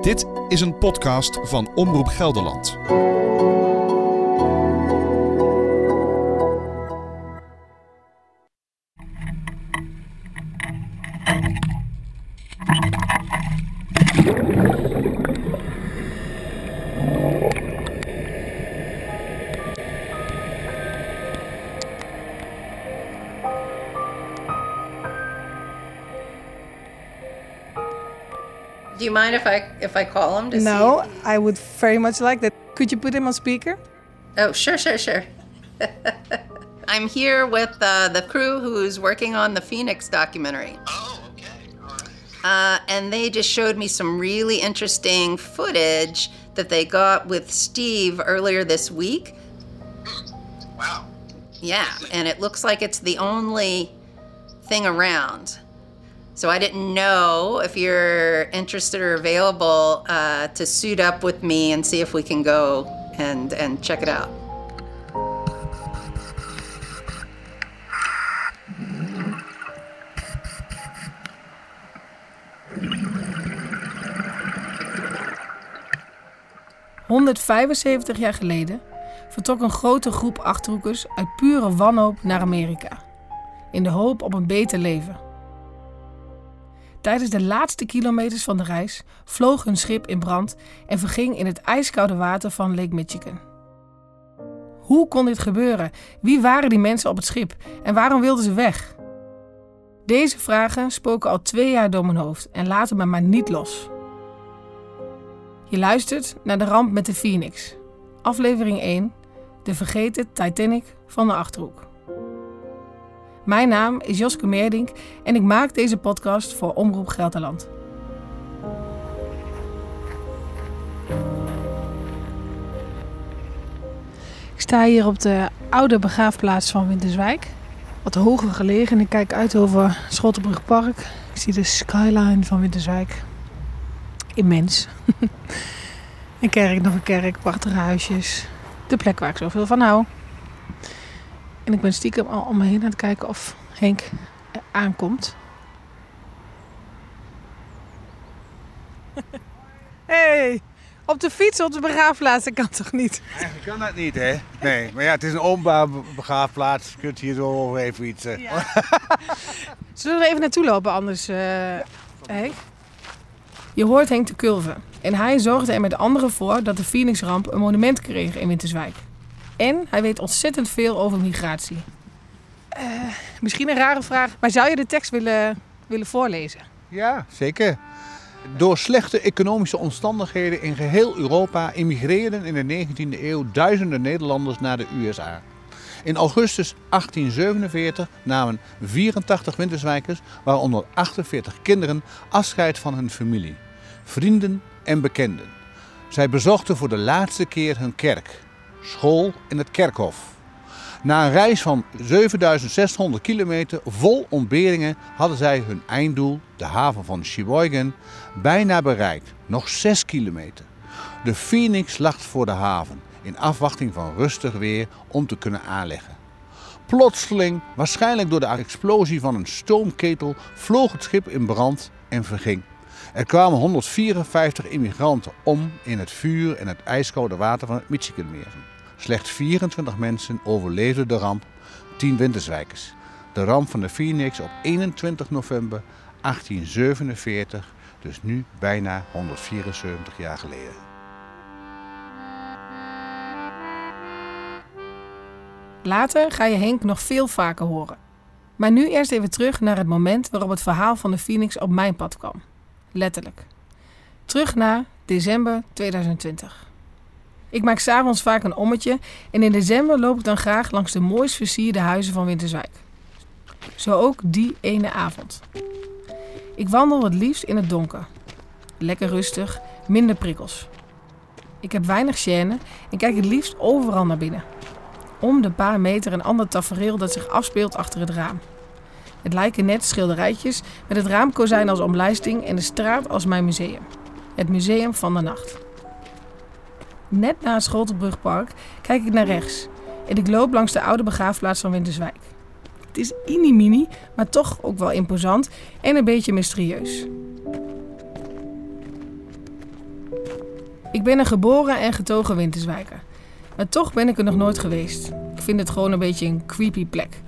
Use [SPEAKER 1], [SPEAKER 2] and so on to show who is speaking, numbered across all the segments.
[SPEAKER 1] Dit is een podcast van Omroep Gelderland.
[SPEAKER 2] You mind if I if I call him to
[SPEAKER 3] No,
[SPEAKER 2] see?
[SPEAKER 3] I would very much like that. Could you put him on speaker?
[SPEAKER 2] Oh, sure, sure, sure. I'm here with uh, the crew who's working on the Phoenix documentary.
[SPEAKER 4] Oh, okay. All right.
[SPEAKER 2] Uh, and they just showed me some really interesting footage that they got with Steve earlier this week.
[SPEAKER 4] Wow.
[SPEAKER 2] Yeah, and it looks like it's the only thing around. So I didn't know if you're interested or available uh, to suit up with me and see if we can go and, and check it out.
[SPEAKER 3] ...175 jaar geleden vertrok een grote groep Achterhoekers uit pure wanhoop naar Amerika. In de hoop op een beter leven. Tijdens de laatste kilometers van de reis vloog hun schip in brand en verging in het ijskoude water van Lake Michigan. Hoe kon dit gebeuren? Wie waren die mensen op het schip en waarom wilden ze weg? Deze vragen spoken al twee jaar door mijn hoofd en laten me maar niet los. Je luistert naar de ramp met de Phoenix, aflevering 1, de vergeten Titanic van de Achterhoek. Mijn naam is Joske Meerdink en ik maak deze podcast voor Omroep Gelderland. Ik sta hier op de oude begraafplaats van Winterswijk. Wat hoger gelegen. Ik kijk uit over Schottenbrugpark. Ik zie de skyline van Winterswijk. Immens. een kerk, nog een kerk, prachtige huisjes. De plek waar ik zoveel van hou. En ik ben stiekem al om me heen aan het kijken of Henk aankomt. hey, op de fiets op de begraafplaats, dat kan toch niet?
[SPEAKER 5] Eigenlijk kan dat niet, hè? Nee, maar ja, het is een openbaar be- begraafplaats. Je kunt hier zo over even iets... eh,
[SPEAKER 3] Zullen we er even naartoe lopen anders, eh, Henk? Je hoort Henk te kulven. En hij zorgde er met anderen voor dat de Phoenix-ramp een monument kreeg in Winterswijk. En hij weet ontzettend veel over migratie. Eh, misschien een rare vraag, maar zou je de tekst willen, willen voorlezen?
[SPEAKER 5] Ja, zeker. Door slechte economische omstandigheden in geheel Europa immigreerden in de 19e eeuw duizenden Nederlanders naar de USA. In augustus 1847 namen 84 Winterswijkers, waaronder 48 kinderen, afscheid van hun familie, vrienden en bekenden. Zij bezochten voor de laatste keer hun kerk, school en het kerkhof. Na een reis van 7600 kilometer vol ontberingen hadden zij hun einddoel, de haven van Sheboygan, bijna bereikt. Nog 6 kilometer. De Phoenix lag voor de haven, in afwachting van rustig weer om te kunnen aanleggen. Plotseling, waarschijnlijk door de explosie van een stoomketel, vloog het schip in brand en verging. Er kwamen 154 immigranten om in het vuur en het ijskoude water van het Michiganmeer. Slechts 24 mensen overleefden de ramp, 10 winterswijkers. De ramp van de Phoenix op 21 november 1847, dus nu bijna 174 jaar geleden.
[SPEAKER 3] Later ga je Henk nog veel vaker horen. Maar nu eerst even terug naar het moment waarop het verhaal van de Phoenix op mijn pad kwam. Letterlijk. Terug naar december 2020. Ik maak s'avonds vaak een ommetje en in december loop ik dan graag langs de mooist versierde huizen van Winterswijk. Zo ook die ene avond. Ik wandel het liefst in het donker. Lekker rustig, minder prikkels. Ik heb weinig gêne en kijk het liefst overal naar binnen. Om de paar meter een ander tafereel dat zich afspeelt achter het raam. Het lijken net schilderijtjes met het raamkozijn als omlijsting en de straat als mijn museum. Het museum van de nacht. Net na het Schotelbrugpark kijk ik naar rechts en ik loop langs de oude begraafplaats van Winterswijk. Het is mini maar toch ook wel imposant en een beetje mysterieus. Ik ben een geboren en getogen Winterswijker. Maar toch ben ik er nog nooit geweest. Ik vind het gewoon een beetje een creepy plek.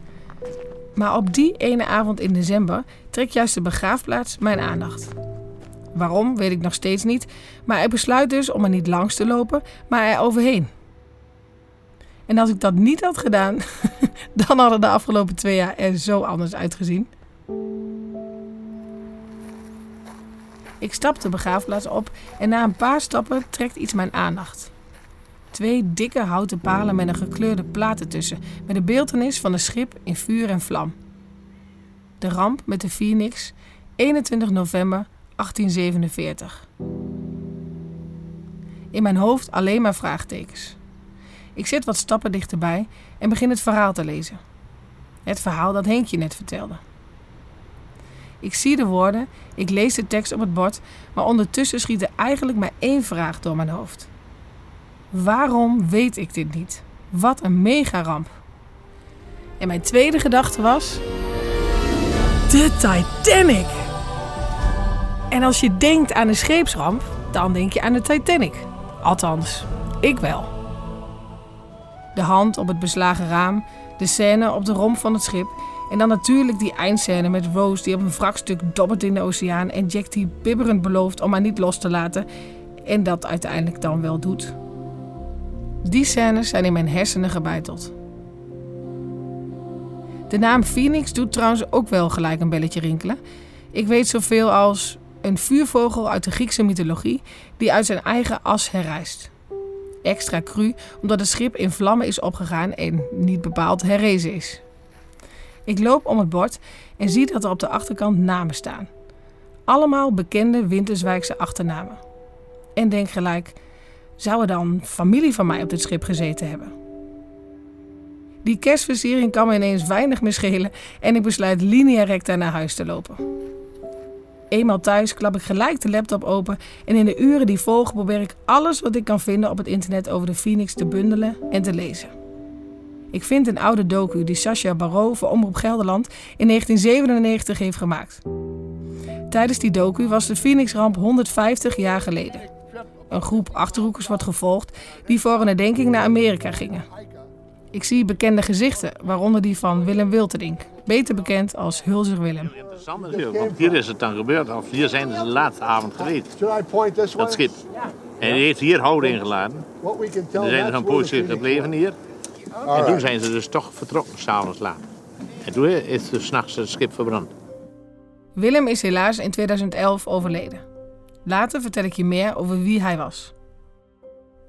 [SPEAKER 3] Maar op die ene avond in december trekt juist de begraafplaats mijn aandacht. Waarom, weet ik nog steeds niet. Maar ik besluit dus om er niet langs te lopen, maar er overheen. En als ik dat niet had gedaan, dan hadden de afgelopen twee jaar er zo anders uitgezien. Ik stap de begraafplaats op en na een paar stappen trekt iets mijn aandacht. Twee dikke houten palen met een gekleurde plaat ertussen, met een beeltenis van een schip in vuur en vlam. De ramp met de Phoenix, 21 november 1847. In mijn hoofd alleen maar vraagtekens. Ik zit wat stappen dichterbij en begin het verhaal te lezen. Het verhaal dat Henkje net vertelde. Ik zie de woorden, ik lees de tekst op het bord, maar ondertussen schiet er eigenlijk maar één vraag door mijn hoofd. Waarom weet ik dit niet? Wat een megaramp. En mijn tweede gedachte was. De Titanic! En als je denkt aan een scheepsramp, dan denk je aan de Titanic. Althans, ik wel. De hand op het beslagen raam, de scène op de romp van het schip en dan natuurlijk die eindscène met Rose die op een wrakstuk dobbert in de oceaan en Jack die bibberend belooft om haar niet los te laten en dat uiteindelijk dan wel doet. Die scènes zijn in mijn hersenen gebeiteld. De naam Phoenix doet trouwens ook wel gelijk een belletje rinkelen. Ik weet zoveel als een vuurvogel uit de Griekse mythologie die uit zijn eigen as herrijst. Extra cru omdat het schip in vlammen is opgegaan en niet bepaald herrezen is. Ik loop om het bord en zie dat er op de achterkant namen staan. Allemaal bekende Winterswijkse achternamen. En denk gelijk, zou er dan familie van mij op dit schip gezeten hebben? Die kerstversiering kan me ineens weinig meer schelen en ik besluit linea recta naar huis te lopen. Eenmaal thuis klap ik gelijk de laptop open en in de uren die volgen probeer ik alles wat ik kan vinden op het internet over de Phoenix te bundelen en te lezen. Ik vind een oude docu die Sascha Barreau voor Omroep Gelderland in 1997 heeft gemaakt. Tijdens die docu was de Phoenix-ramp 150 jaar geleden. Een groep achterhoekers wordt gevolgd die voor een herdenking naar Amerika gingen. Ik zie bekende gezichten, waaronder die van Willem Wilterdink, beter bekend als Hulzer Willem.
[SPEAKER 6] Interessant natuurlijk, want hier is het dan gebeurd. Of hier zijn ze de laatste avond geweest, dat schip. En die heeft hier hout ingeladen. Er zijn er een poosje gebleven hier. En toen zijn ze dus toch vertrokken, s'avonds laat. En toen is dus s'nachts het schip verbrand.
[SPEAKER 3] Willem is helaas in 2011 overleden. Later vertel ik je meer over wie hij was.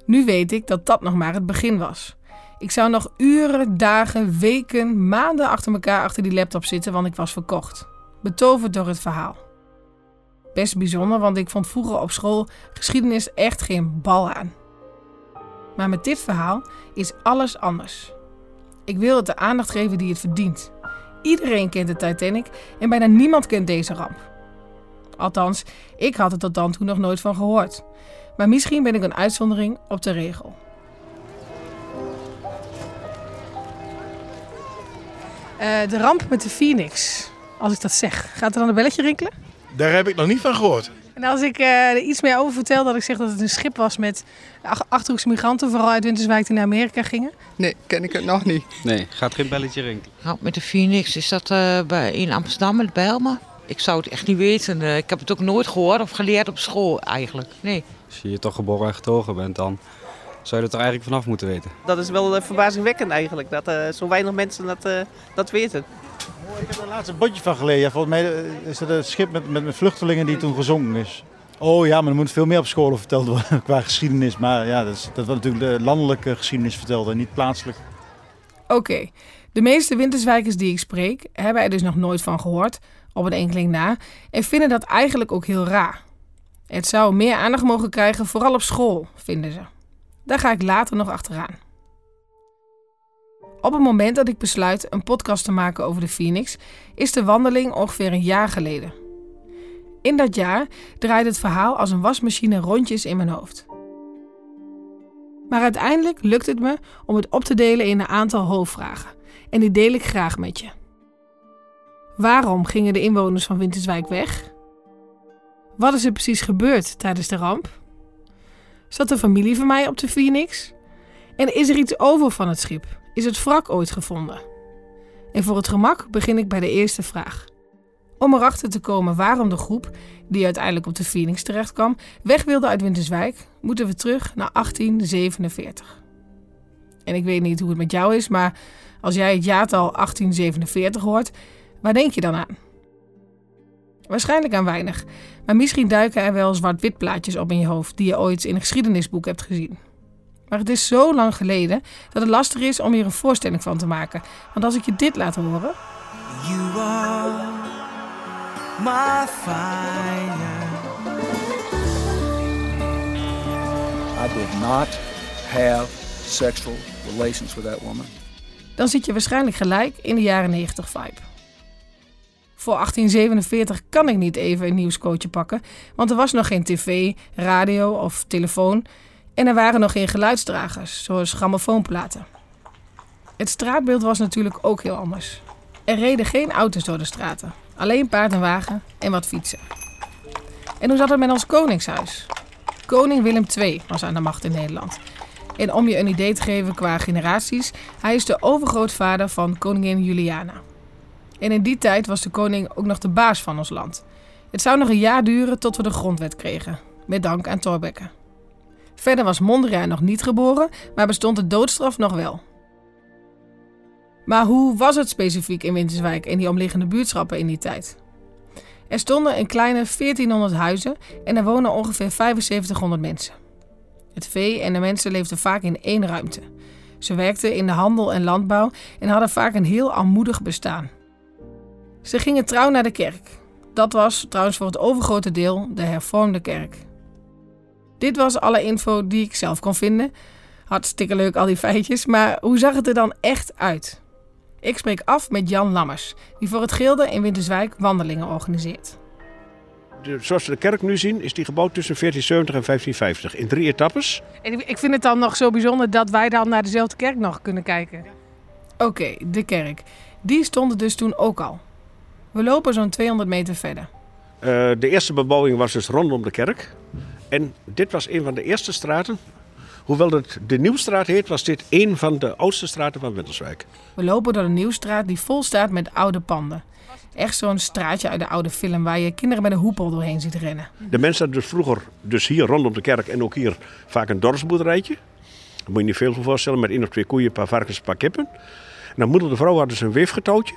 [SPEAKER 3] Nu weet ik dat dat nog maar het begin was. Ik zou nog uren, dagen, weken, maanden achter elkaar achter die laptop zitten, want ik was verkocht. Betoverd door het verhaal. Best bijzonder, want ik vond vroeger op school geschiedenis echt geen bal aan. Maar met dit verhaal is alles anders. Ik wil het de aandacht geven die het verdient. Iedereen kent de Titanic en bijna niemand kent deze ramp. Althans, ik had er tot dan toe nog nooit van gehoord. Maar misschien ben ik een uitzondering op de regel. Eh, de ramp met de Phoenix. Als ik dat zeg, gaat er dan een belletje rinkelen?
[SPEAKER 7] Daar heb ik nog niet van gehoord.
[SPEAKER 3] En als ik eh, er iets meer over vertel, dat ik zeg dat het een schip was met ach- Achterhoekse migranten, vooral uit Winterswijk die naar Amerika gingen.
[SPEAKER 8] Nee, ken ik het nog niet.
[SPEAKER 9] Nee, gaat geen belletje rinkelen.
[SPEAKER 10] Nou, met de Phoenix, is dat eh, bij, in Amsterdam, met Bijlmer? Ik zou het echt niet weten. Eh, ik heb het ook nooit gehoord of geleerd op school eigenlijk. Nee.
[SPEAKER 9] Als je hier toch geboren en getogen bent, dan zou je er toch eigenlijk vanaf moeten weten.
[SPEAKER 8] Dat is wel eh, verbazingwekkend eigenlijk, dat eh, zo weinig mensen dat, eh, dat weten.
[SPEAKER 11] Ik heb er laatst een botje van gelezen. Volgens mij is dat een schip met, met, met vluchtelingen die toen gezonken is. Oh ja, maar er moet veel meer op scholen verteld worden qua geschiedenis. Maar ja, dat, is, dat wordt natuurlijk de landelijke geschiedenis verteld en niet plaatselijk.
[SPEAKER 3] Oké, de meeste Winterswijkers die ik spreek hebben er dus nog nooit van gehoord, op een enkeling na, en vinden dat eigenlijk ook heel raar. Het zou meer aandacht mogen krijgen, vooral op school, vinden ze. Daar ga ik later nog achteraan. Op het moment dat ik besluit een podcast te maken over de Phoenix, is de wandeling ongeveer een jaar geleden. In dat jaar draait het verhaal als een wasmachine rondjes in mijn hoofd. Maar uiteindelijk lukt het me om het op te delen in een aantal hoofdvragen. En die deel ik graag met je. Waarom gingen de inwoners van Winterswijk weg? Wat is er precies gebeurd tijdens de ramp? Zat de familie van mij op de Phoenix? En is er iets over van het schip? Is het wrak ooit gevonden? En voor het gemak begin ik bij de eerste vraag. Om erachter te komen waarom de groep, die uiteindelijk op de Phoenix terecht kwam, weg wilde uit Winterswijk, moeten we terug naar 1847. En ik weet niet hoe het met jou is, maar als jij het jaartal 1847 hoort, waar denk je dan aan? Waarschijnlijk aan weinig, maar misschien duiken er wel zwart-wit plaatjes op in je hoofd die je ooit in een geschiedenisboek hebt gezien. Maar het is zo lang geleden dat het lastig is om hier een voorstelling van te maken. Want als ik je dit laat horen.
[SPEAKER 12] You are my fire.
[SPEAKER 13] I did not have sexual relations with that woman.
[SPEAKER 3] Dan zit je waarschijnlijk gelijk in de jaren 90 vibe. Voor 1847 kan ik niet even een nieuwscootje pakken, want er was nog geen tv, radio of telefoon en er waren nog geen geluidsdragers, zoals grammofoonplaten. Het straatbeeld was natuurlijk ook heel anders. Er reden geen auto's door de straten, alleen paard en wagen en wat fietsen. En hoe zat het met ons koningshuis? Koning Willem II was aan de macht in Nederland. En om je een idee te geven qua generaties, hij is de overgrootvader van koningin Juliana. En in die tijd was de koning ook nog de baas van ons land. Het zou nog een jaar duren tot we de grondwet kregen, met dank aan Thorbecke. Verder was Mondriaan nog niet geboren, maar bestond de doodstraf nog wel. Maar hoe was het specifiek in Winterswijk en die omliggende buurtschappen in die tijd? Er stonden een kleine 1400 huizen en er wonen ongeveer 7500 mensen. Het vee en de mensen leefden vaak in één ruimte. Ze werkten in de handel en landbouw en hadden vaak een heel armoedig bestaan. Ze gingen trouw naar de kerk. Dat was trouwens voor het overgrote deel de hervormde kerk. Dit was alle info die ik zelf kon vinden. Hartstikke leuk al die feitjes, maar hoe zag het er dan echt uit? Ik spreek af met Jan Lammers, die voor het Gilde in Winterswijk wandelingen organiseert.
[SPEAKER 14] De, zoals we de kerk nu zien, is die gebouwd tussen 1470 en 1550 in drie etappes.
[SPEAKER 3] En ik vind het dan nog zo bijzonder dat wij dan naar dezelfde kerk nog kunnen kijken. Oké, de kerk. Die stonden dus toen ook al. We lopen zo'n 200 meter verder.
[SPEAKER 14] Uh, de eerste bebouwing was dus rondom de kerk. En dit was een van de eerste straten. Hoewel het de Nieuwstraat heet, was dit een van de oudste straten van Winterswijk.
[SPEAKER 3] We lopen door de Nieuwstraat die vol staat met oude panden. Echt zo'n straatje uit de oude film waar je kinderen met een hoepel doorheen ziet rennen.
[SPEAKER 14] De mensen hadden dus vroeger, dus hier rondom de kerk en ook hier, vaak een dorpsboerderijtje. Daar moet je niet veel voor voorstellen, met één of twee koeien, een paar varkens, een paar kippen. En dan moeder de vrouw had dus een weefgetouwtje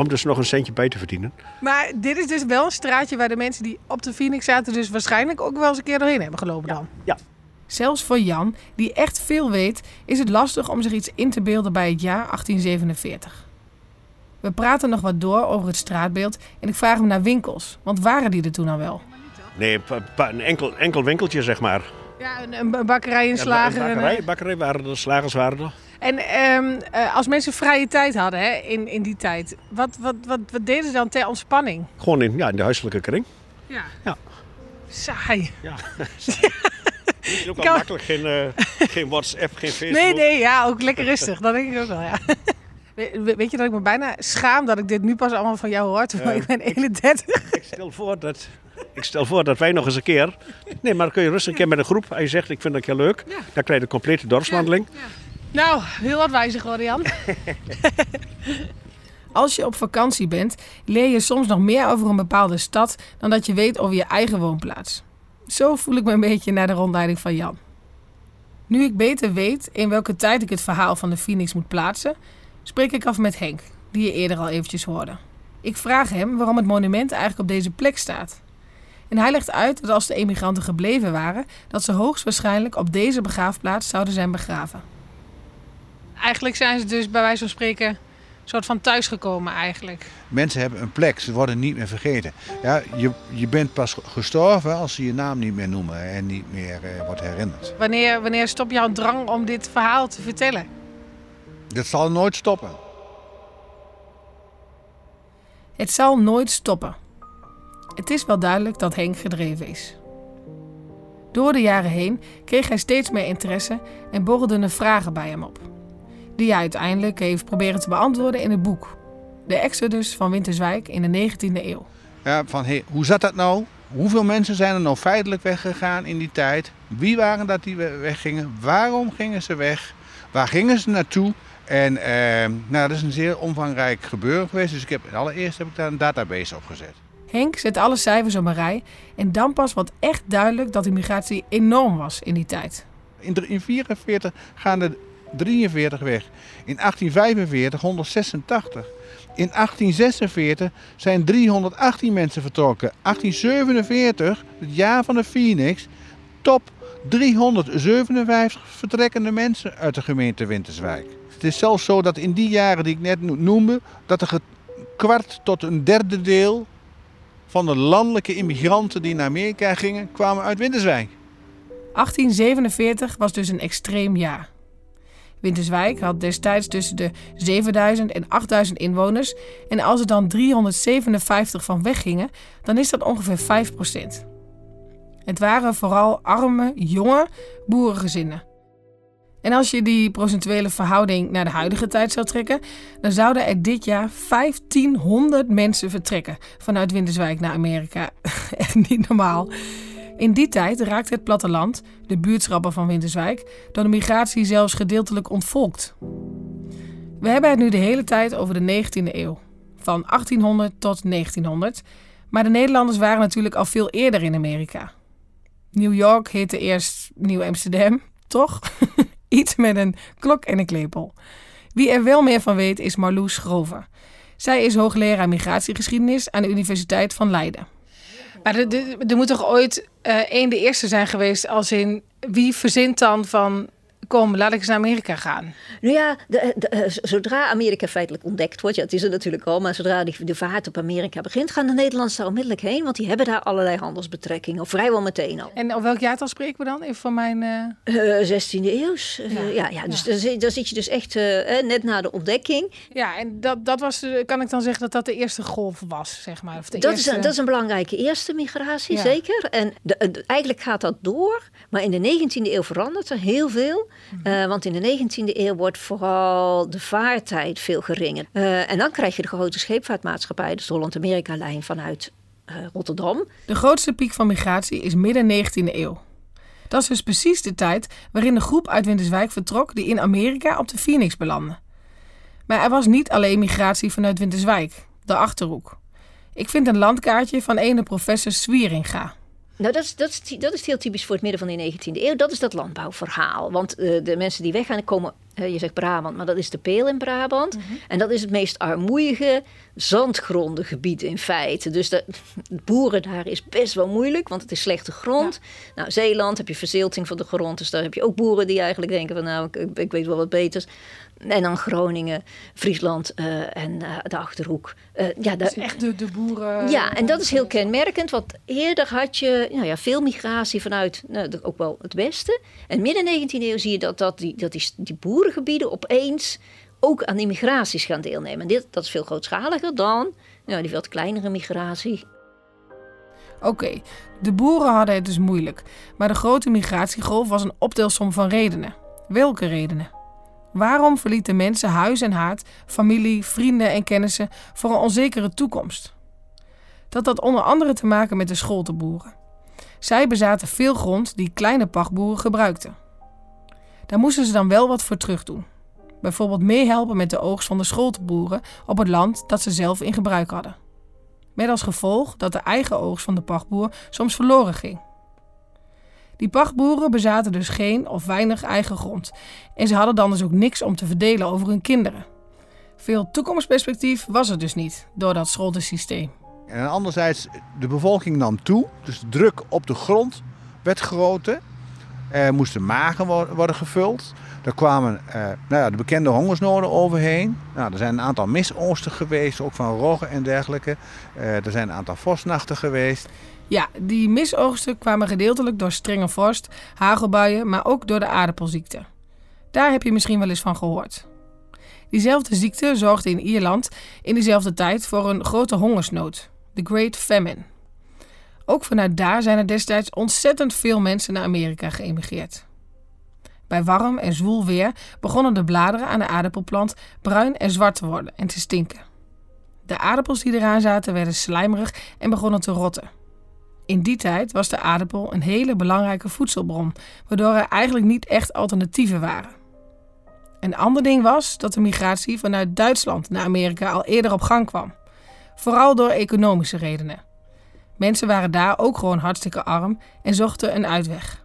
[SPEAKER 14] om dus nog een centje bij te verdienen.
[SPEAKER 3] Maar dit is dus wel een straatje waar de mensen die op de Phoenix zaten... dus waarschijnlijk ook wel eens een keer doorheen hebben gelopen dan.
[SPEAKER 14] Ja.
[SPEAKER 3] Zelfs voor Jan, die echt veel weet, is het lastig om zich iets in te beelden bij het jaar 1847. We praten nog wat door over het straatbeeld en ik vraag hem naar winkels. Want waren die er toen al wel?
[SPEAKER 14] Nee, een enkel, enkel winkeltje zeg maar.
[SPEAKER 3] Ja, een, een bakkerij en slager.
[SPEAKER 14] Ja, een bakkerij, bakkerij waren er, slagers waren er.
[SPEAKER 3] En um, als mensen vrije tijd hadden hè, in, in die tijd, wat, wat, wat, wat deden ze dan ter ontspanning?
[SPEAKER 14] Gewoon in, ja, in de huiselijke kring.
[SPEAKER 3] Ja.
[SPEAKER 14] ja.
[SPEAKER 3] Saai.
[SPEAKER 14] Ja. is ook wel makkelijk, geen, uh, geen WhatsApp, geen Facebook.
[SPEAKER 3] Nee, nee, ja, ook lekker rustig. Dat denk ik ook wel, ja. Weet je dat ik me bijna schaam dat ik dit nu pas allemaal van jou hoor, terwijl ik ben 31.
[SPEAKER 14] Ik stel, voor dat, ik stel voor dat wij nog eens een keer... Nee, maar dan kun je rustig een keer met een groep. Als je zegt, ik vind dat heel leuk. Dan krijg je de complete dorpswandeling.
[SPEAKER 3] Ja, nou, heel wat wijzig geworden, Jan. Als je op vakantie bent, leer je soms nog meer over een bepaalde stad dan dat je weet over je eigen woonplaats. Zo voel ik me een beetje naar de rondleiding van Jan. Nu ik beter weet in welke tijd ik het verhaal van de Phoenix moet plaatsen, spreek ik af met Henk, die je eerder al eventjes hoorde. Ik vraag hem waarom het monument eigenlijk op deze plek staat. En hij legt uit dat als de emigranten gebleven waren, dat ze hoogstwaarschijnlijk op deze begraafplaats zouden zijn begraven. Eigenlijk zijn ze dus bij wijze van spreken een soort van thuisgekomen eigenlijk.
[SPEAKER 5] Mensen hebben een plek, ze worden niet meer vergeten. Ja, je, je bent pas gestorven als ze je naam niet meer noemen en niet meer eh, wordt herinnerd.
[SPEAKER 3] Wanneer, wanneer stopt jouw drang om dit verhaal te vertellen?
[SPEAKER 5] Dat zal nooit stoppen.
[SPEAKER 3] Het zal nooit stoppen. Het is wel duidelijk dat Henk gedreven is. Door de jaren heen kreeg hij steeds meer interesse en borrelden er vragen bij hem op. Die hij uiteindelijk heeft proberen te beantwoorden in het boek. De Exodus van Winterswijk in de 19e eeuw.
[SPEAKER 5] Ja, van hey, hoe zat dat nou? Hoeveel mensen zijn er nou feitelijk weggegaan in die tijd? Wie waren dat die weggingen? Waarom gingen ze weg? Waar gingen ze naartoe? En eh, nou, dat is een zeer omvangrijk gebeuren geweest. Dus ik heb, allereerst heb ik daar een database op gezet.
[SPEAKER 3] Henk zet alle cijfers op een rij en dan pas wordt echt duidelijk dat de migratie enorm was in die tijd.
[SPEAKER 5] In 1944 gaan er 43 weg. In 1845 186. In 1846 zijn 318 mensen vertrokken. 1847, het jaar van de Phoenix, top 357 vertrekkende mensen uit de gemeente Winterswijk. Het is zelfs zo dat in die jaren die ik net noemde, dat er kwart tot een derde deel van de landelijke immigranten die naar Amerika gingen, kwamen uit Winterswijk.
[SPEAKER 3] 1847 was dus een extreem jaar. Winterswijk had destijds tussen de 7000 en 8000 inwoners. En als er dan 357 van weggingen, dan is dat ongeveer 5% Het waren vooral arme, jonge boerengezinnen. En als je die procentuele verhouding naar de huidige tijd zou trekken, dan zouden er dit jaar 1500 mensen vertrekken vanuit Winterswijk naar Amerika. Niet normaal. In die tijd raakte het platteland, de buurtschappen van Winterswijk, door de migratie zelfs gedeeltelijk ontvolkt. We hebben het nu de hele tijd over de 19e eeuw, van 1800 tot 1900, maar de Nederlanders waren natuurlijk al veel eerder in Amerika. New York heette eerst Nieuw Amsterdam, toch? Iets met een klok en een klepel. Wie er wel meer van weet is Marloes Grover. Zij is hoogleraar migratiegeschiedenis aan de Universiteit van Leiden. Maar er, moet toch ooit uh, één de eerste zijn geweest als in wie verzint dan van kom, laat ik eens naar Amerika gaan?
[SPEAKER 15] Nou ja, de, de, eh, zodra Amerika feitelijk ontdekt wordt, ja, het is er natuurlijk al, maar zodra die, de vaart op Amerika begint, gaan de Nederlanders daar onmiddellijk heen, want die hebben daar allerlei handelsbetrekkingen, of vrijwel meteen al.
[SPEAKER 3] En op welk jaartal spreken we dan? Even van mijn...
[SPEAKER 15] Uh... 16e eeuws. Ja. ja, ja, dus ja. Daar, zit je dus echt net na de ontdekking.
[SPEAKER 3] Ja, en dat, dat was, kan ik dan zeggen dat dat de eerste golf was, zeg maar? Of de
[SPEAKER 15] dat,
[SPEAKER 3] eerste...
[SPEAKER 15] is een, dat is een belangrijke eerste migratie, zeker. En de, eigenlijk gaat dat door, maar in de 19e eeuw verandert er heel veel. Eh, want in de 19e eeuw wordt vooral de vaartijd veel geringer. Uh, en dan krijg je de grote scheepvaartmaatschappij, dus de Holland-Amerika-lijn vanuit uh, Rotterdam.
[SPEAKER 3] De grootste piek van migratie is midden 19e eeuw. Dat is dus precies de tijd waarin de groep uit Winterswijk vertrok die in Amerika op de Phoenix belandde. Maar er was niet alleen migratie vanuit Winterswijk, de Achterhoek. Ik vind een landkaartje van ene professor Swieringa.
[SPEAKER 15] Nou, dat is, dat, is, dat is heel typisch voor het midden van de 19e eeuw. Dat is dat landbouwverhaal. Want uh, de mensen die weggaan, komen, uh, je zegt Brabant, maar dat is de Peel in Brabant. Mm -hmm. En dat is het meest armoeige zandgrondengebied in feite. Dus de, boeren daar is best wel moeilijk, want het is slechte grond. Ja. Nou, Zeeland heb je verzilting van de grond. Dus daar heb je ook boeren die eigenlijk denken van nou, ik, ik weet wel wat beters. En dan Groningen, Friesland uh, en uh, de Achterhoek.
[SPEAKER 3] Uh, ja, dat is echt de, de boeren.
[SPEAKER 15] Ja, en dat is heel kenmerkend. Want eerder had je nou ja, veel migratie vanuit nou, ook wel het westen. En midden 19e eeuw zie je dat, dat, die, dat die, die boerengebieden opeens ook aan die migraties gaan deelnemen. En dit, dat is veel grootschaliger dan nou, die wat kleinere migratie.
[SPEAKER 3] Oké, okay, de boeren hadden het dus moeilijk. Maar de grote migratiegolf was een optelsom van redenen. Welke redenen? Waarom verlieten mensen huis en haard, familie, vrienden en kennissen voor een onzekere toekomst? Dat had onder andere te maken met de scholtenboeren. Zij bezaten veel grond die kleine pachtboeren gebruikten. Daar moesten ze dan wel wat voor terugdoen. Bijvoorbeeld meehelpen met de oogst van de scholtenboeren op het land dat ze zelf in gebruik hadden. Met als gevolg dat de eigen oogst van de pachtboer soms verloren ging. Die pachtboeren bezaten dus geen of weinig eigen grond en ze hadden dan dus ook niks om te verdelen over hun kinderen. Veel toekomstperspectief was er dus niet door dat scholdensysteem.
[SPEAKER 5] En anderzijds, de bevolking nam toe, dus de druk op de grond werd groter. Er moesten magen worden gevuld. Er kwamen eh, nou ja, de bekende hongersnoden overheen. Nou, er zijn een aantal misoogsten geweest, ook van roggen en dergelijke. Uh, er zijn een aantal vosnachten geweest.
[SPEAKER 3] Ja, die misoogsten kwamen gedeeltelijk door strenge vorst, hagelbuien, maar ook door de aardappelziekte. Daar heb je misschien wel eens van gehoord. Diezelfde ziekte zorgde in Ierland in dezelfde tijd voor een grote hongersnood, de Great Famine. Ook vanuit daar zijn er destijds ontzettend veel mensen naar Amerika geëmigreerd. Bij warm en zwoel weer begonnen de bladeren aan de aardappelplant bruin en zwart te worden en te stinken. De aardappels die eraan zaten werden slijmerig en begonnen te rotten. In die tijd was de aardappel een hele belangrijke voedselbron, waardoor er eigenlijk niet echt alternatieven waren. Een ander ding was dat de migratie vanuit Duitsland naar Amerika al eerder op gang kwam. Vooral door economische redenen. Mensen waren daar ook gewoon hartstikke arm en zochten een uitweg.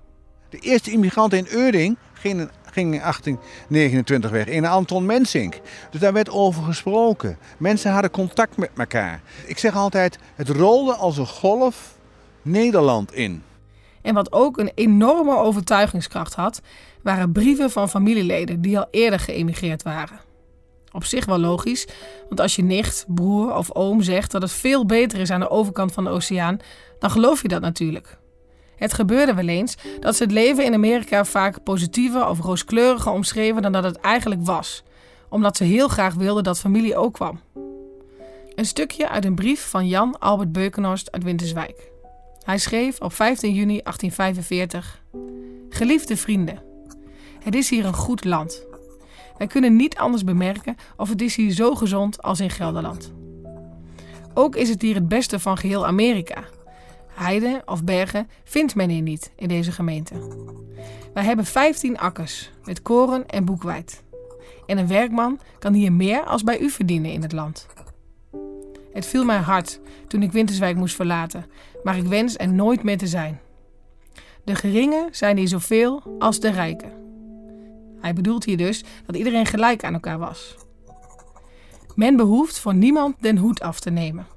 [SPEAKER 5] De eerste immigrant in Euring ging in, ging in 1829 weg, in Anton Mensink. Dus daar werd over gesproken. Mensen hadden contact met elkaar. Ik zeg altijd, het rolde als een golf Nederland in.
[SPEAKER 3] En wat ook een enorme overtuigingskracht had, waren brieven van familieleden die al eerder geëmigreerd waren. Op zich wel logisch, want als je nicht, broer of oom zegt dat het veel beter is aan de overkant van de oceaan, dan geloof je dat natuurlijk. Het gebeurde wel eens dat ze het leven in Amerika vaak positiever of rooskleuriger omschreven dan dat het eigenlijk was, omdat ze heel graag wilden dat familie ook kwam. Een stukje uit een brief van Jan Albert Beukenhorst uit Winterswijk. Hij schreef op 15 juni 1845: Geliefde vrienden, het is hier een goed land. Wij kunnen niet anders bemerken of het is hier zo gezond als in Gelderland. Ook is het hier het beste van geheel Amerika. Heide of bergen vindt men hier niet in deze gemeente. Wij hebben 15 akkers met koren en boekwijd. En een werkman kan hier meer als bij u verdienen in het land. Het viel mij hard toen ik Winterswijk moest verlaten, maar ik wens er nooit meer te zijn. De geringen zijn hier zoveel als de rijken. Hij bedoelt hier dus dat iedereen gelijk aan elkaar was. Men behoeft voor niemand den hoed af te nemen.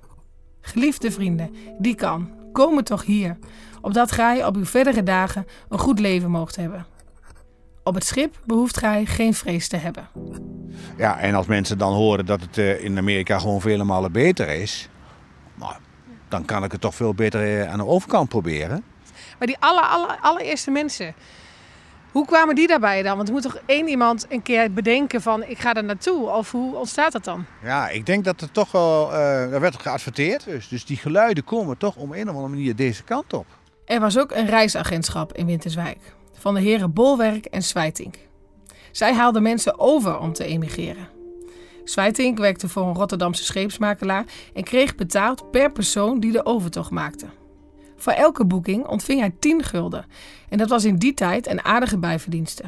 [SPEAKER 3] Geliefde vrienden, die kan, komen toch hier, opdat gij op uw verdere dagen een goed leven moogt hebben. Op het schip behoeft gij geen vrees te hebben.
[SPEAKER 5] Ja, en als mensen dan horen dat het eh, in Amerika gewoon vele malen beter is, nou, dan kan ik het toch veel beter eh, aan de overkant proberen.
[SPEAKER 3] Maar die aller, aller, allereerste mensen, hoe kwamen die daarbij dan? Want er moet toch één iemand een keer bedenken van ik ga er naartoe? Of hoe ontstaat dat dan?
[SPEAKER 5] Ja, ik denk dat er toch wel, uh, er werd geadverteerd. Dus, dus die geluiden komen toch om een of andere manier deze kant op.
[SPEAKER 3] Er was ook een reisagentschap in Winterswijk van de heren Bolwerk en Zwijtink. Zij haalden mensen over om te emigreren. Zwijtink werkte voor een Rotterdamse scheepsmakelaar en kreeg betaald per persoon die de overtocht maakte. Voor elke boeking ontving hij 10 gulden en dat was in die tijd een aardige bijverdienste.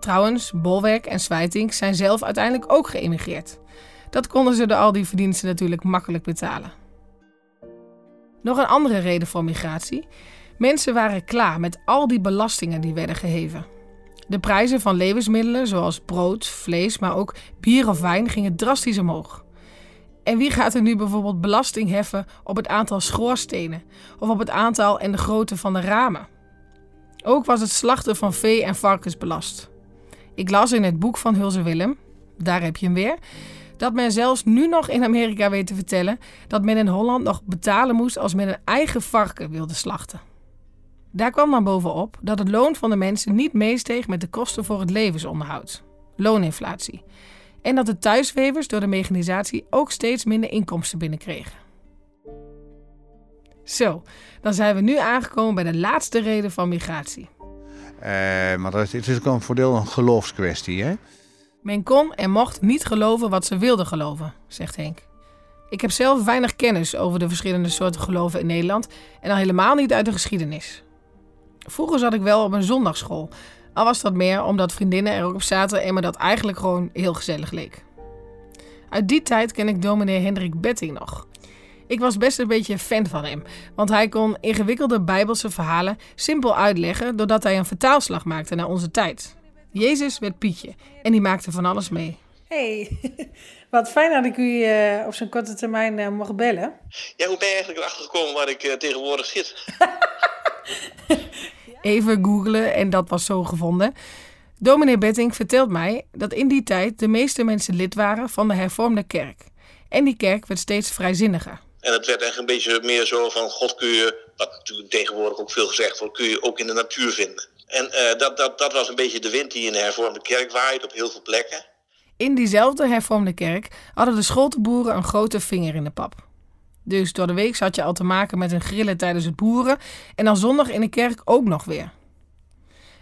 [SPEAKER 3] Trouwens, Bolwerk en Zwijtink zijn zelf uiteindelijk ook geëmigreerd. Dat konden ze door al die verdiensten natuurlijk makkelijk betalen. Nog een andere reden voor migratie. Mensen waren klaar met al die belastingen die werden geheven. De prijzen van levensmiddelen zoals brood, vlees, maar ook bier of wijn gingen drastisch omhoog. En wie gaat er nu bijvoorbeeld belasting heffen op het aantal schoorstenen of op het aantal en de grootte van de ramen? Ook was het slachten van vee en varkens belast. Ik las in het boek van Hulze Willem, daar heb je hem weer, dat men zelfs nu nog in Amerika weet te vertellen dat men in Holland nog betalen moest als men een eigen varken wilde slachten. Daar kwam dan bovenop dat het loon van de mensen niet meesteeg met de kosten voor het levensonderhoud, looninflatie, en dat de thuiswevers door de mechanisatie ook steeds minder inkomsten binnenkregen. Zo, dan zijn we nu aangekomen bij de laatste reden van migratie.
[SPEAKER 5] Uh, maar dat is, het is ook een voordeel een geloofskwestie, hè?
[SPEAKER 3] Men kon en mocht niet geloven wat ze wilden geloven, zegt Henk. Ik heb zelf weinig kennis over de verschillende soorten geloven in Nederland en al helemaal niet uit de geschiedenis. Vroeger zat ik wel op een zondagschool, al was dat meer omdat vriendinnen er ook op zaten en me dat eigenlijk gewoon heel gezellig leek. Uit die tijd ken ik dominee Hendrik Betting nog. Ik was best een beetje fan van hem, want hij kon ingewikkelde bijbelse verhalen simpel uitleggen doordat hij een vertaalslag maakte naar onze tijd. Jezus werd Pietje en die maakte van alles mee. Hey, wat fijn dat ik u uh, op zo'n korte termijn uh, mocht bellen.
[SPEAKER 4] Ja, hoe ben je eigenlijk erachter gekomen waar ik uh, tegenwoordig zit?
[SPEAKER 3] Even googlen en dat was zo gevonden. Dominee Betting vertelt mij dat in die tijd de meeste mensen lid waren van de hervormde kerk. En die kerk werd steeds vrijzinniger.
[SPEAKER 4] En het werd echt een beetje meer zo van God kun je, wat natuurlijk tegenwoordig ook veel gezegd wordt, kun je ook in de natuur vinden. En uh, dat, dat, dat was een beetje de wind die in de hervormde kerk waait op heel veel plekken.
[SPEAKER 3] In diezelfde hervormde kerk hadden de scholtenboeren een grote vinger in de pap. Dus door de week zat je al te maken met een grillen tijdens het boeren en dan zondag in de kerk ook nog weer.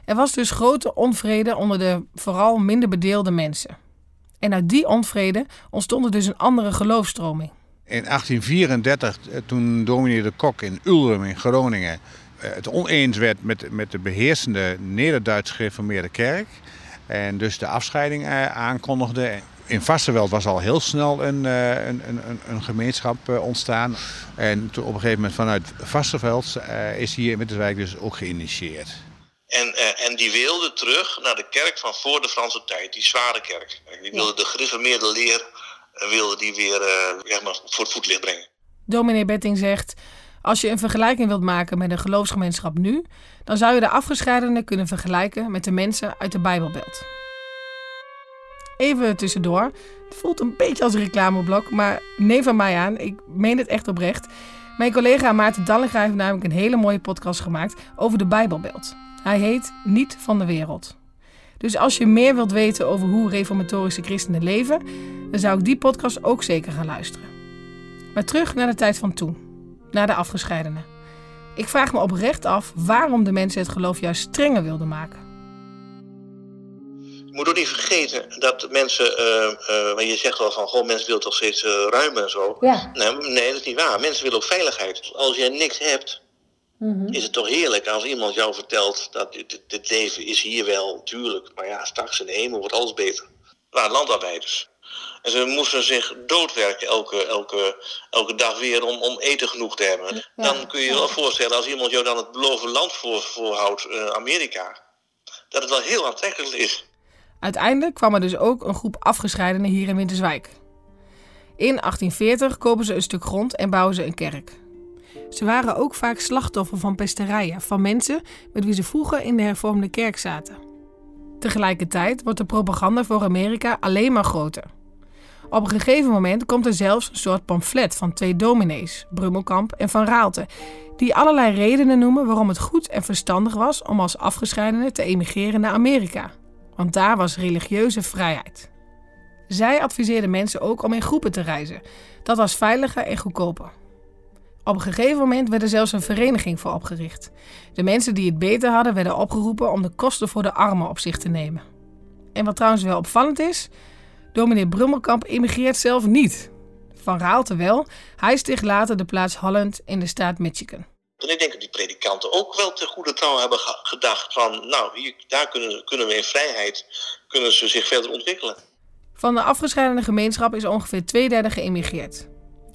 [SPEAKER 3] Er was dus grote onvrede onder de vooral minder bedeelde mensen. En uit die onvrede ontstond er dus een andere geloofstroming.
[SPEAKER 5] In 1834, eh, toen dominee de Kok in Ulrum in Groningen eh, het oneens werd met, met de beheersende Neder-Duits gereformeerde kerk. En dus de afscheiding eh, aankondigde. In Vastenveld was al heel snel een, een, een, een gemeenschap ontstaan. En toen op een gegeven moment vanuit Vastenveld is hier in Winterswijk dus ook geïnitieerd.
[SPEAKER 4] En, en die wilde terug naar de kerk van voor de Franse tijd, die zware kerk. Die wilde de gereformeerde leer wilde die weer uh, maar voor het voetlicht brengen.
[SPEAKER 3] Dominee Betting zegt... Als je een vergelijking wilt maken met een geloofsgemeenschap nu, dan zou je de afgescheidenen kunnen vergelijken met de mensen uit de Bijbelbelt. Even tussendoor. Het voelt een beetje als een reclameblok, maar neem van mij aan, ik meen het echt oprecht. Mijn collega Maarten Dallinga heeft namelijk een hele mooie podcast gemaakt over de Bijbelbelt. Hij heet Niet van de Wereld. Dus als je meer wilt weten over hoe reformatorische christenen leven, dan zou ik die podcast ook zeker gaan luisteren. Maar terug naar de tijd van toen, naar de afgescheidenen. Ik vraag me oprecht af waarom de mensen het geloof juist strenger wilden maken.
[SPEAKER 4] Moet ook niet vergeten dat mensen, uh, je zegt wel van, goh, mensen willen toch steeds uh, ruimer en zo.
[SPEAKER 15] Ja.
[SPEAKER 4] Nee, nee, dat is niet waar. Mensen willen ook veiligheid. Als je niks hebt, Mhm. Is het toch heerlijk als iemand jou vertelt dat dit, dit, leven is hier wel, tuurlijk, maar ja, straks in de hemel wordt alles beter. waren landarbeiders. En ze moesten zich doodwerken elke, elke, elke dag weer om, om eten genoeg te hebben. Dan kun je je wel voorstellen, als iemand jou dan het beloofde land voor, voorhoudt, uh, Amerika, dat het wel heel aantrekkelijk is.
[SPEAKER 3] Uiteindelijk kwam er dus ook een groep afgescheidenen hier in Winterswijk. In 1840 kopen ze een stuk grond en bouwen ze een kerk. Ze waren ook vaak slachtoffer van pesterijen van mensen met wie ze vroeger in de hervormde kerk zaten. Tegelijkertijd wordt de propaganda voor Amerika alleen maar groter. Op een gegeven moment komt er zelfs een soort pamflet van twee dominees, Brummelkamp en Van Raalte, die allerlei redenen noemen waarom het goed en verstandig was om als afgescheidene te emigreren naar Amerika. Want daar was religieuze vrijheid. Zij adviseerden mensen ook om in groepen te reizen. Dat was veiliger en goedkoper. Op een gegeven moment werd er zelfs een vereniging voor opgericht. De mensen die het beter hadden werden opgeroepen om de kosten voor de armen op zich te nemen. En wat trouwens wel opvallend is, dominee Brummelkamp emigreert zelf niet. Van Raalte wel, hij sticht later de plaats Holland in de staat Michigan.
[SPEAKER 4] En ik denk dat die predikanten ook wel te goede trouw hebben gedacht van, nou, hier, daar kunnen, kunnen we in vrijheid, kunnen ze zich verder ontwikkelen.
[SPEAKER 3] Van de afgescheidene gemeenschap is ongeveer twee derde geëmigreerd.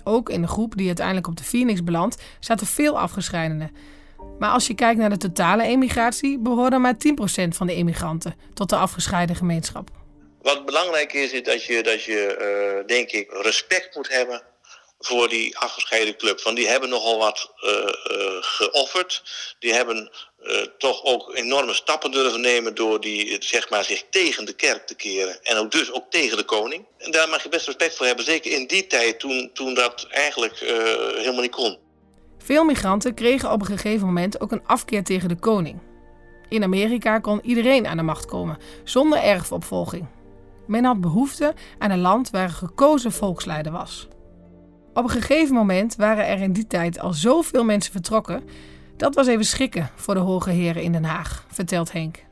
[SPEAKER 3] Ook in de groep die uiteindelijk op de Phoenix belandt, zaten veel afgescheidenen. Maar als je kijkt naar de totale emigratie, behoorden maar 10% van de emigranten tot de afgescheiden gemeenschap.
[SPEAKER 4] Wat belangrijk is, is dat je, dat je uh, denk ik, respect moet hebben voor die afgescheiden club. Want die hebben nogal wat uh, uh, geofferd. Die hebben uh, toch ook enorme stappen durven nemen door die, zeg maar, zich tegen de kerk te keren. En ook dus ook tegen de koning. En daar mag je best respect voor hebben. Zeker in die tijd toen, toen dat eigenlijk helemaal niet kon.
[SPEAKER 3] Veel migranten kregen op een gegeven moment ook een afkeer tegen de koning. In Amerika kon iedereen aan de macht komen, zonder erfopvolging. Men had behoefte aan een land waar een gekozen volksleider was. Op een gegeven moment waren er in die tijd al zoveel mensen vertrokken. Dat was even schrikken voor de hoge heren in Den Haag, vertelt Henk.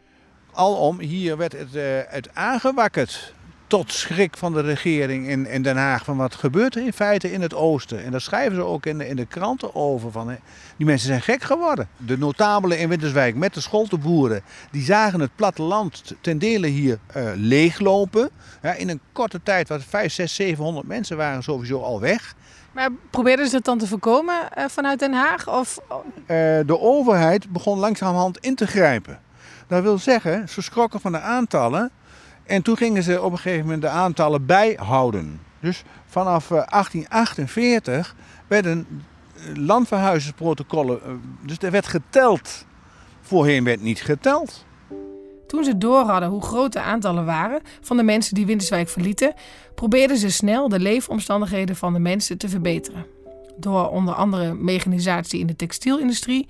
[SPEAKER 5] Alom, hier werd het, uh, aangewakkerd tot schrik van de regering in, in Den Haag. Van wat gebeurt er in feite in het oosten? En daar schrijven ze ook in de, in de kranten over. Van, die mensen zijn gek geworden. De notabelen in Winterswijk met de scholtenboeren. Die zagen het platteland ten dele hier uh, leeglopen. In een korte tijd, wat 5, 6, 700 mensen waren sowieso al weg.
[SPEAKER 3] Maar probeerden ze het dan te voorkomen uh, vanuit Den Haag? Of...
[SPEAKER 5] Uh, de overheid begon langzamerhand in te grijpen. Dat wil zeggen, ze schrokken van de aantallen. En toen gingen ze op een gegeven moment de aantallen bijhouden. Dus vanaf 1848 eh, werden landverhuizersprotocollen. Dus er werd geteld. Voorheen werd niet geteld.
[SPEAKER 3] Toen ze door hadden hoe groot de aantallen waren van de mensen die Winterswijk verlieten, probeerden ze snel de leefomstandigheden van de mensen te verbeteren. Door onder andere mechanisatie in de textielindustrie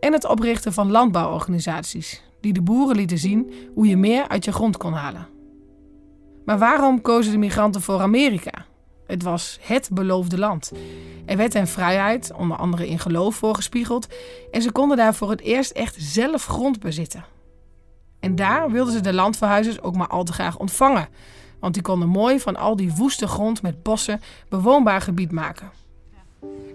[SPEAKER 3] en het oprichten van landbouworganisaties, die de boeren lieten zien hoe je meer uit je grond kon halen. Maar waarom kozen de migranten voor Amerika? Het was het beloofde land. Er werd hen vrijheid, onder andere in geloof, voorgespiegeld en ze konden daar voor het eerst echt zelf grond bezitten. En daar wilden ze de landverhuizers ook maar al te graag ontvangen. Want die konden mooi van al die woeste grond met bossen bewoonbaar gebied maken.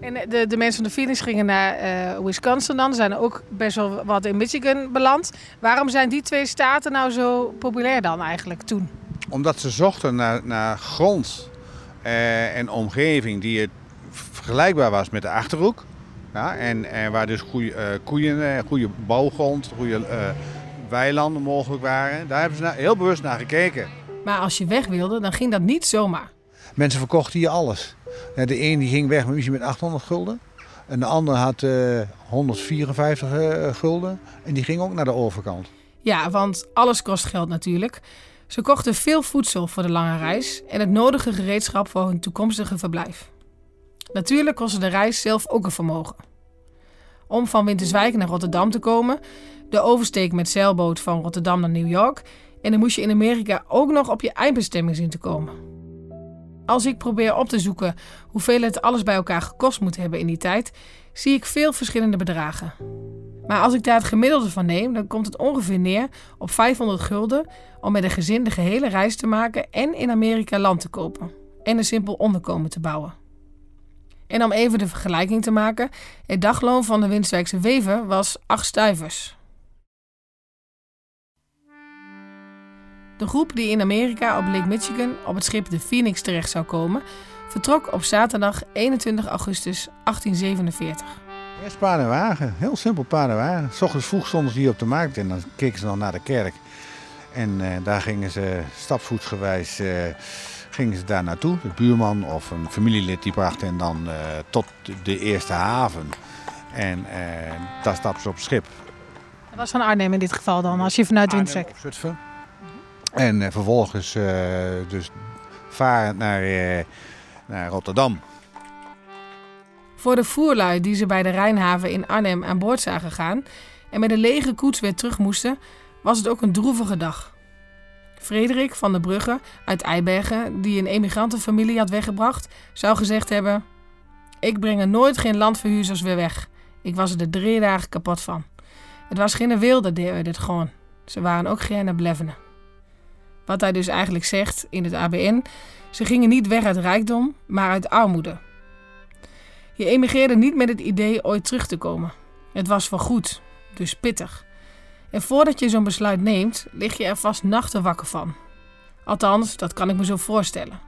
[SPEAKER 3] En de, de mensen van de Phoenix gingen naar eh, Wisconsin dan. Er zijn er ook best wel wat in Michigan beland. Waarom zijn die twee staten nou zo populair dan eigenlijk toen?
[SPEAKER 5] Omdat ze zochten naar, naar grond eh, en omgeving die het vergelijkbaar was met de Achterhoek. Ja, en, en waar dus goede eh, koeien, goede bouwgrond, goede weilanden mogelijk waren. Daar hebben ze heel bewust naar gekeken.
[SPEAKER 3] Maar als je weg wilde, dan ging dat niet zomaar.
[SPEAKER 5] Mensen verkochten hier alles. De een die ging weg misschien met 800 gulden. En de ander had 154 uh, gulden. En die ging ook naar de overkant.
[SPEAKER 3] Ja, want alles kost geld natuurlijk. Ze kochten veel voedsel voor de lange reis en het nodige gereedschap voor hun toekomstige verblijf. Natuurlijk kostte de reis zelf ook een vermogen. Om van Winterswijk naar Rotterdam te komen, de oversteek met zeilboot van Rotterdam naar New York en dan moest je in Amerika ook nog op je eindbestemming zien te komen. Als ik probeer op te zoeken hoeveel het alles bij elkaar gekost moet hebben in die tijd, zie ik veel verschillende bedragen. Maar als ik daar het gemiddelde van neem, dan komt het ongeveer neer op 500 gulden om met een gezin de gehele reis te maken en in Amerika land te kopen en een simpel onderkomen te bouwen. En om even de vergelijking te maken, het dagloon van de Winstwijkse wever was 8 stuivers. De groep die in Amerika op Lake Michigan op het schip de Phoenix terecht zou komen, vertrok op zaterdag 21 augustus 1847.
[SPEAKER 5] Eerst paardenwagen, heel simpel paardenwagen. S ochtends vroeg stonden ze hier op de markt en dan keken ze dan naar de kerk. En uh, daar gingen ze stapvoetsgewijs uh, gingen ze daar naartoe. De buurman of een familielid die bracht hen dan uh, tot de eerste haven. En daar stapten ze op het schip.
[SPEAKER 3] Dat was van Arnhem in dit geval dan, als je vanuit Windsek.
[SPEAKER 5] Zutphen. En uh, vervolgens uh, dus varen naar, uh, naar Rotterdam.
[SPEAKER 3] Voor de voerlui die ze bij de Rijnhaven in Arnhem aan boord zagen gaan en met een lege koets weer terug moesten, was het ook een droevige dag. Frederik van der Brugge uit Eibergen, die een emigrantenfamilie had weggebracht, zou gezegd hebben: Ik breng er nooit geen landverhuurders weer weg. Ik was er de drie dagen kapot van. Het was geen wilde dit gewoon. Ze waren ook geen blevenen. Wat hij dus eigenlijk zegt in het ABN: ze gingen niet weg uit rijkdom, maar uit armoede. Je emigreerde niet met het idee ooit terug te komen. Het was voor goed, dus pittig. En voordat je zo'n besluit neemt, lig je er vast nachten wakker van. Althans, dat kan ik me zo voorstellen.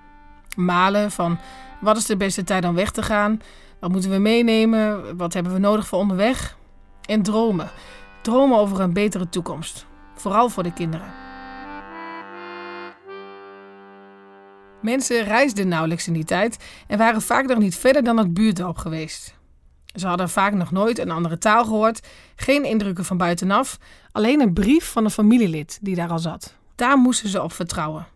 [SPEAKER 3] Malen van wat is de beste tijd om weg te gaan? Wat moeten we meenemen? Wat hebben we nodig voor onderweg? En dromen. Dromen over een betere toekomst. Vooral voor de kinderen. Mensen reisden nauwelijks in die tijd en waren vaak nog niet verder dan het buurtdorp geweest. Ze hadden vaak nog nooit een andere taal gehoord, geen indrukken van buitenaf, alleen een brief van een familielid die daar al zat. Daar moesten ze op vertrouwen.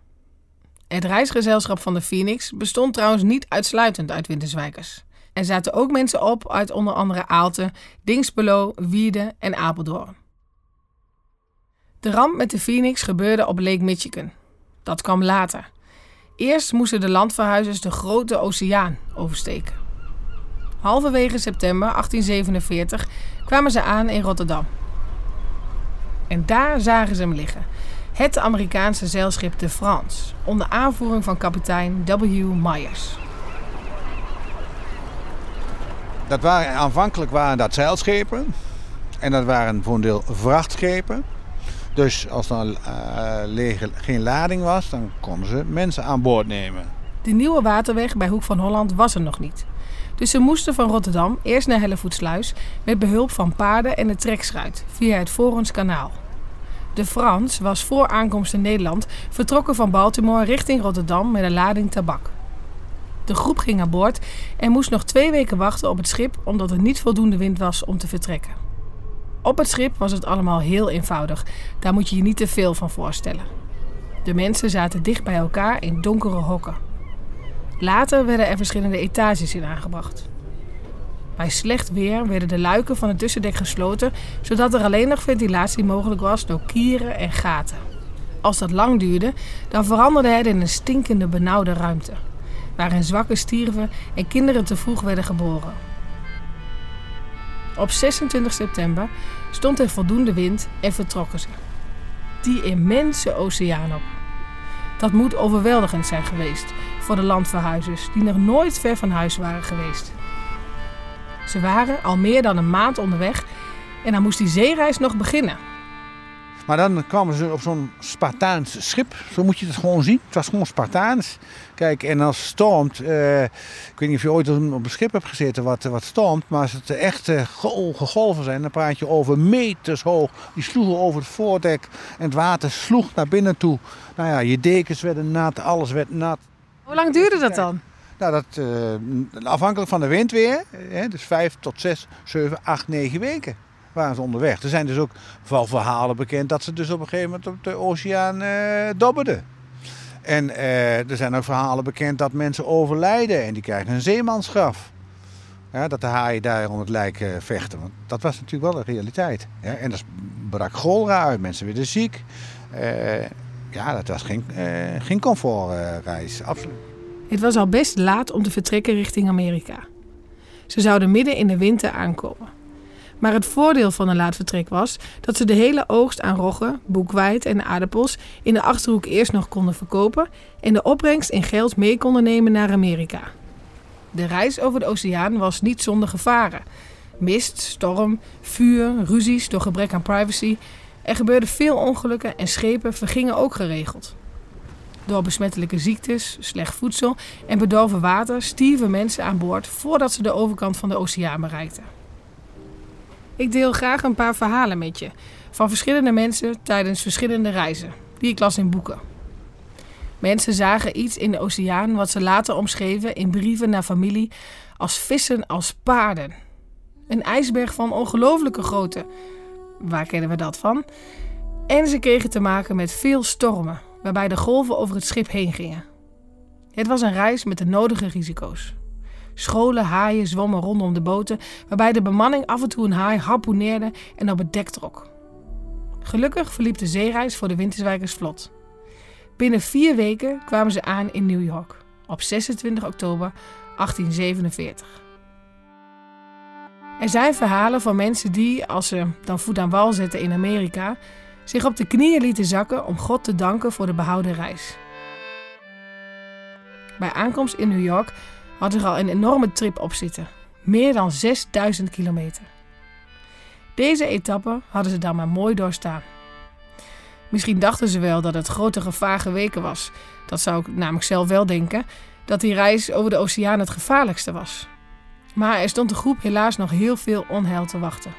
[SPEAKER 3] Het reisgezelschap van de Phoenix bestond trouwens niet uitsluitend uit Winterswijkers. Er zaten ook mensen op uit onder andere Aalten, Dingsbelo, Wierde en Apeldoorn. De ramp met de Phoenix gebeurde op Lake Michigan. Dat kwam later. Eerst moesten de landverhuizers de grote oceaan oversteken. Halverwege september 1847 kwamen ze aan in Rotterdam. En daar zagen ze hem liggen. Het Amerikaanse zeilschip de France, onder aanvoering van kapitein W. Myers.
[SPEAKER 5] Dat waren, aanvankelijk waren dat zeilschepen. En dat waren voor een deel vrachtschepen. Dus als er uh, geen lading was, dan konden ze mensen aan boord nemen.
[SPEAKER 3] De nieuwe waterweg bij Hoek van Holland was er nog niet. Dus ze moesten van Rotterdam eerst naar Hellevoetsluis met behulp van paarden en de trekschuit via het Forens kanaal. De Frans was voor aankomst in Nederland vertrokken van Baltimore richting Rotterdam met een lading tabak. De groep ging aan boord en moest nog twee weken wachten op het schip omdat er niet voldoende wind was om te vertrekken. Op het schip was het allemaal heel eenvoudig. Daar moet je je niet te veel van voorstellen. De mensen zaten dicht bij elkaar in donkere hokken. Later werden er verschillende etages in aangebracht. Bij slecht weer werden de luiken van het tussendek gesloten, zodat er alleen nog ventilatie mogelijk was door kieren en gaten. Als dat lang duurde, dan veranderde het in een stinkende, benauwde ruimte, waarin zwakken stierven en kinderen te vroeg werden geboren. Op 26 september stond er voldoende wind en vertrokken ze. Die immense oceaan op. Dat moet overweldigend zijn geweest voor de landverhuizers die nog nooit ver van huis waren geweest. Ze waren al meer dan een maand onderweg en dan moest die zeereis nog beginnen.
[SPEAKER 5] Maar dan kwamen ze op zo'n Spartaans schip. Zo moet je het gewoon zien. Het was gewoon Spartaans. Kijk, en als het stormt. eh, ik weet niet of je ooit op een schip hebt gezeten wat, wat stormt. Maar als het echt hoge golven zijn, dan praat je over meters hoog. Die sloegen over het voordek. En het water sloeg naar binnen toe. Nou ja, je dekens werden nat, alles werd nat.
[SPEAKER 3] Hoe lang duurde dat dan?
[SPEAKER 5] Nou, dat, eh, afhankelijk van de wind weer. Hè, dus vijf tot zes, zeven, acht, negen weken waren ze onderweg. Er zijn dus ook wel verhalen bekend dat ze dus op een gegeven moment op de oceaan eh dobberden. En eh, er zijn ook verhalen bekend dat mensen overlijden en die krijgen een zeemansgraf. Dat de haaien daar om het lijk eh, vechten. Want dat was natuurlijk wel de realiteit. En dat brak cholera uit, mensen werden ziek. Eh, ja, dat was geen, eh, geen comfortreis, absoluut.
[SPEAKER 3] Het was al best laat om te vertrekken richting Amerika. Ze zouden midden in de winter aankomen. Maar het voordeel van een laat vertrek was dat ze de hele oogst aan roggen, boekweit en aardappels in de achterhoek eerst nog konden verkopen en de opbrengst in geld mee konden nemen naar Amerika. De reis over de oceaan was niet zonder gevaren. Mist, storm, vuur, ruzies door gebrek aan privacy. Er gebeurden veel ongelukken en schepen vergingen ook geregeld. Door besmettelijke ziektes, slecht voedsel en bedorven water stierven mensen aan boord voordat ze de overkant van de oceaan bereikten. Ik deel graag een paar verhalen met je van verschillende mensen tijdens verschillende reizen, die ik las in boeken. Mensen zagen iets in de oceaan wat ze later omschreven in brieven naar familie als vissen als paarden. Een ijsberg van ongelooflijke grootte. Waar kennen we dat van? En ze kregen te maken met veel stormen, waarbij de golven over het schip heen gingen. Het was een reis met de nodige risico's. Scholen haaien zwommen rondom de boten, waarbij de bemanning af en toe een haai harpoeneerde en op het dek trok. Gelukkig verliep de zeereis voor de Winterswijkers vlot. Binnen vier weken kwamen ze aan in New York, op 26 oktober 1847. Er zijn verhalen van mensen die, als ze dan voet aan wal zetten in Amerika, zich op de knieën lieten zakken om God te danken voor de behouden reis. Bij aankomst in New York had er al een enorme trip op zitten. Meer dan 6000 kilometer. Deze etappe hadden ze dan maar mooi doorstaan. Misschien dachten ze wel dat het grote gevaar geweken was. Dat zou ik namelijk zelf wel denken, dat die reis over de oceaan het gevaarlijkste was. Maar er stond de groep helaas nog heel veel onheil te wachten.